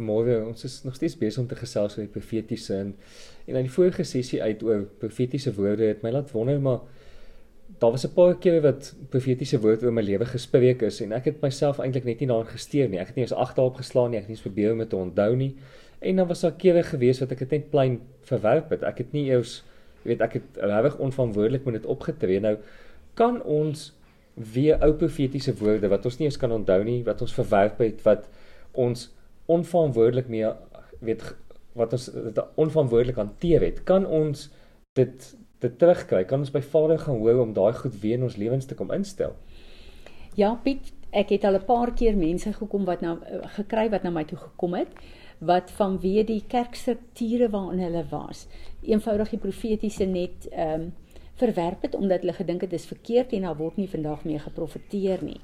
Môre, ons is nog steeds besig om te gesels oor die profetiese en en in die vorige sessie uit oor profetiese woorde het my laat wonder maar daar was 'n paar kere wat profetiese woorde oor my lewe gespreek is en ek het myself eintlik net nie daarin gesteer nie. Ek het nie eens agterop geslaan nie. Ek het nie eens probeer om dit te onthou nie. En dan was daar kere gewees wat ek dit net plain verwerp het. Ek het nie eers jy weet ek het regtig onverantwoordelik met dit opgetree. Nou kan ons weer ou profetiese woorde wat ons nie eens kan onthou nie, wat ons verwerp het, wat ons onverantwoordelik mee weet wat ons dit onverantwoordelik hanteer het, kan ons dit dit terugkry. Kan ons by Vader gaan hoor om daai goed weer in ons lewens te kom instel. Ja, Piet, ek het al 'n paar keer mense gekom wat nou gekry wat na my toe gekom het wat vanweë die kerkstrukture waarin hulle was, eenvoudig die profetiese net ehm um, verwerp het omdat hulle gedink het dit is verkeerd en daar word nie vandag meer geprofeteer nie.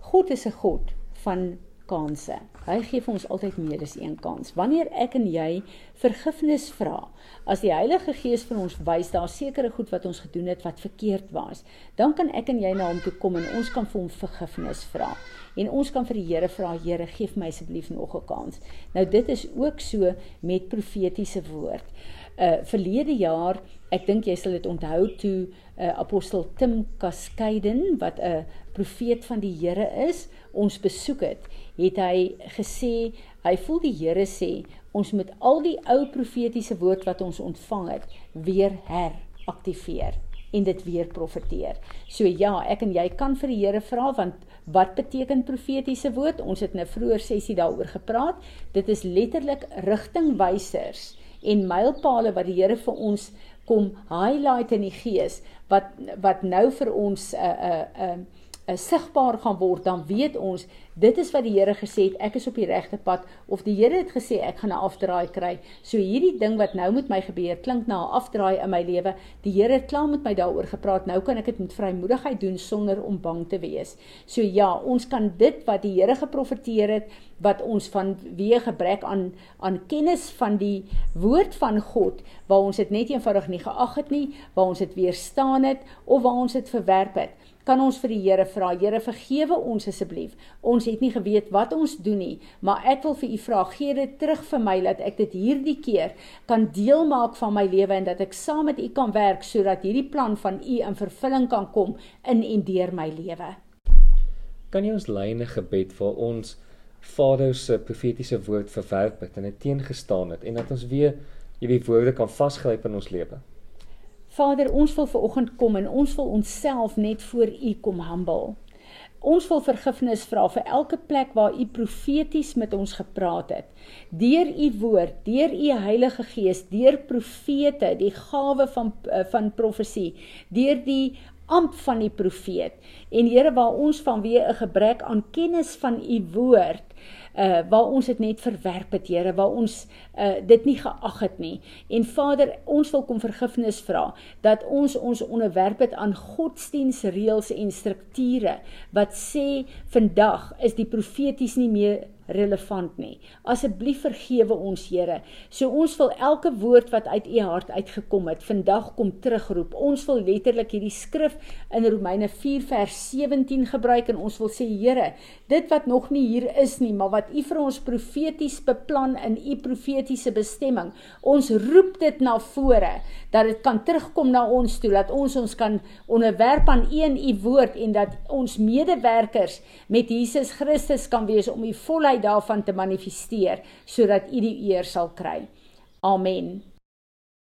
God is 'n God van kansse. Hy gee vir ons altyd meer as een kans. Wanneer ek en jy vergifnis vra, as die Heilige Gees vir ons wys daar sekere goed wat ons gedoen het wat verkeerd was, dan kan ek en jy na hom toe kom en ons kan vir hom vergifnis vra. En ons kan vir die Here vra, Here, gee my asseblief nog 'n kans. Nou dit is ook so met profetiese woord. Uh verlede jaar, ek dink jy sal dit onthou toe uh, apostel Tim Cascaden wat 'n profeet van die Here is, ons besoek het het hy gesê hy voel die Here sê ons moet al die ou profetiese woord wat ons ontvang het weer heraktiveer en dit weer profeteer. So ja, ek en jy kan vir die Here vra want wat beteken profetiese woord? Ons het 'n vroeër sessie daaroor gepraat. Dit is letterlik rigtingwysers en mylpale wat die Here vir ons kom highlight in die gees wat wat nou vir ons 'n uh, 'n uh, 'n uh, uh, sigbaar gaan word, dan weet ons dit is wat die Here gesê het, ek is op die regte pad of die Here het gesê ek gaan 'n afdraai kry. So hierdie ding wat nou met my gebeur, klink na 'n afdraai in my lewe. Die Here het klaar met my daaroor gepraat. Nou kan ek dit met vrymoedigheid doen sonder om bang te wees. So ja, ons kan dit wat die Here geprofeteer het, wat ons van wie gebrek aan aan kennis van die woord van God, waar ons dit net eenvoudig nie geag het nie, waar ons dit weerstaan het of waar ons dit verwerp het kan ons vir die Here vra, Here vergewe ons asseblief. Ons het nie geweet wat ons doen nie, maar ek wil vir u vra, gee dit terug vir my dat ek dit hierdie keer kan deel maak van my lewe en dat ek saam met u kan werk sodat hierdie plan van u in vervulling kan kom in en deur my lewe. Kan jy ons lyne gebed vir ons Vader se profetiese woord verwerp het en dit teengestaan het en dat ons weer hierdie woorde kan vasgryp in ons lewe? Vader, ons wil ver oggend kom en ons wil onsself net voor U kom humble. Ons wil vergifnis vra vir elke plek waar U profeties met ons gepraat het. Deur U woord, deur U Heilige Gees, deur profete, die gawe van eh, van profesie, deur die amp van die profeet. En Here, waar ons vanweë 'n gebrek aan kennis van U woord uh waar ons dit net verwerp het Here waar ons uh dit nie geag het nie. En Vader ons wil kom vergifnis vra dat ons ons onderwerp het aan godsdienstreëls en strukture wat sê vandag is die profeties nie meer relevant nie. Asseblief vergewe ons, Here. So ons wil elke woord wat uit U hart uitgekom het, vandag kom terugroep. Ons wil letterlik hierdie skrif in Romeine 4 vers 17 gebruik en ons wil sê, Here, dit wat nog nie hier is nie, maar wat U vir ons profeties beplan in U profetiese bestemming, ons roep dit na vore dat dit kan terugkom na ons toe, dat ons ons kan onderwerp aan U en U woord en dat ons medewerkers met Jesus Christus kan wees om U volheid daarvan te manifesteer sodat U die eer sal kry. Amen.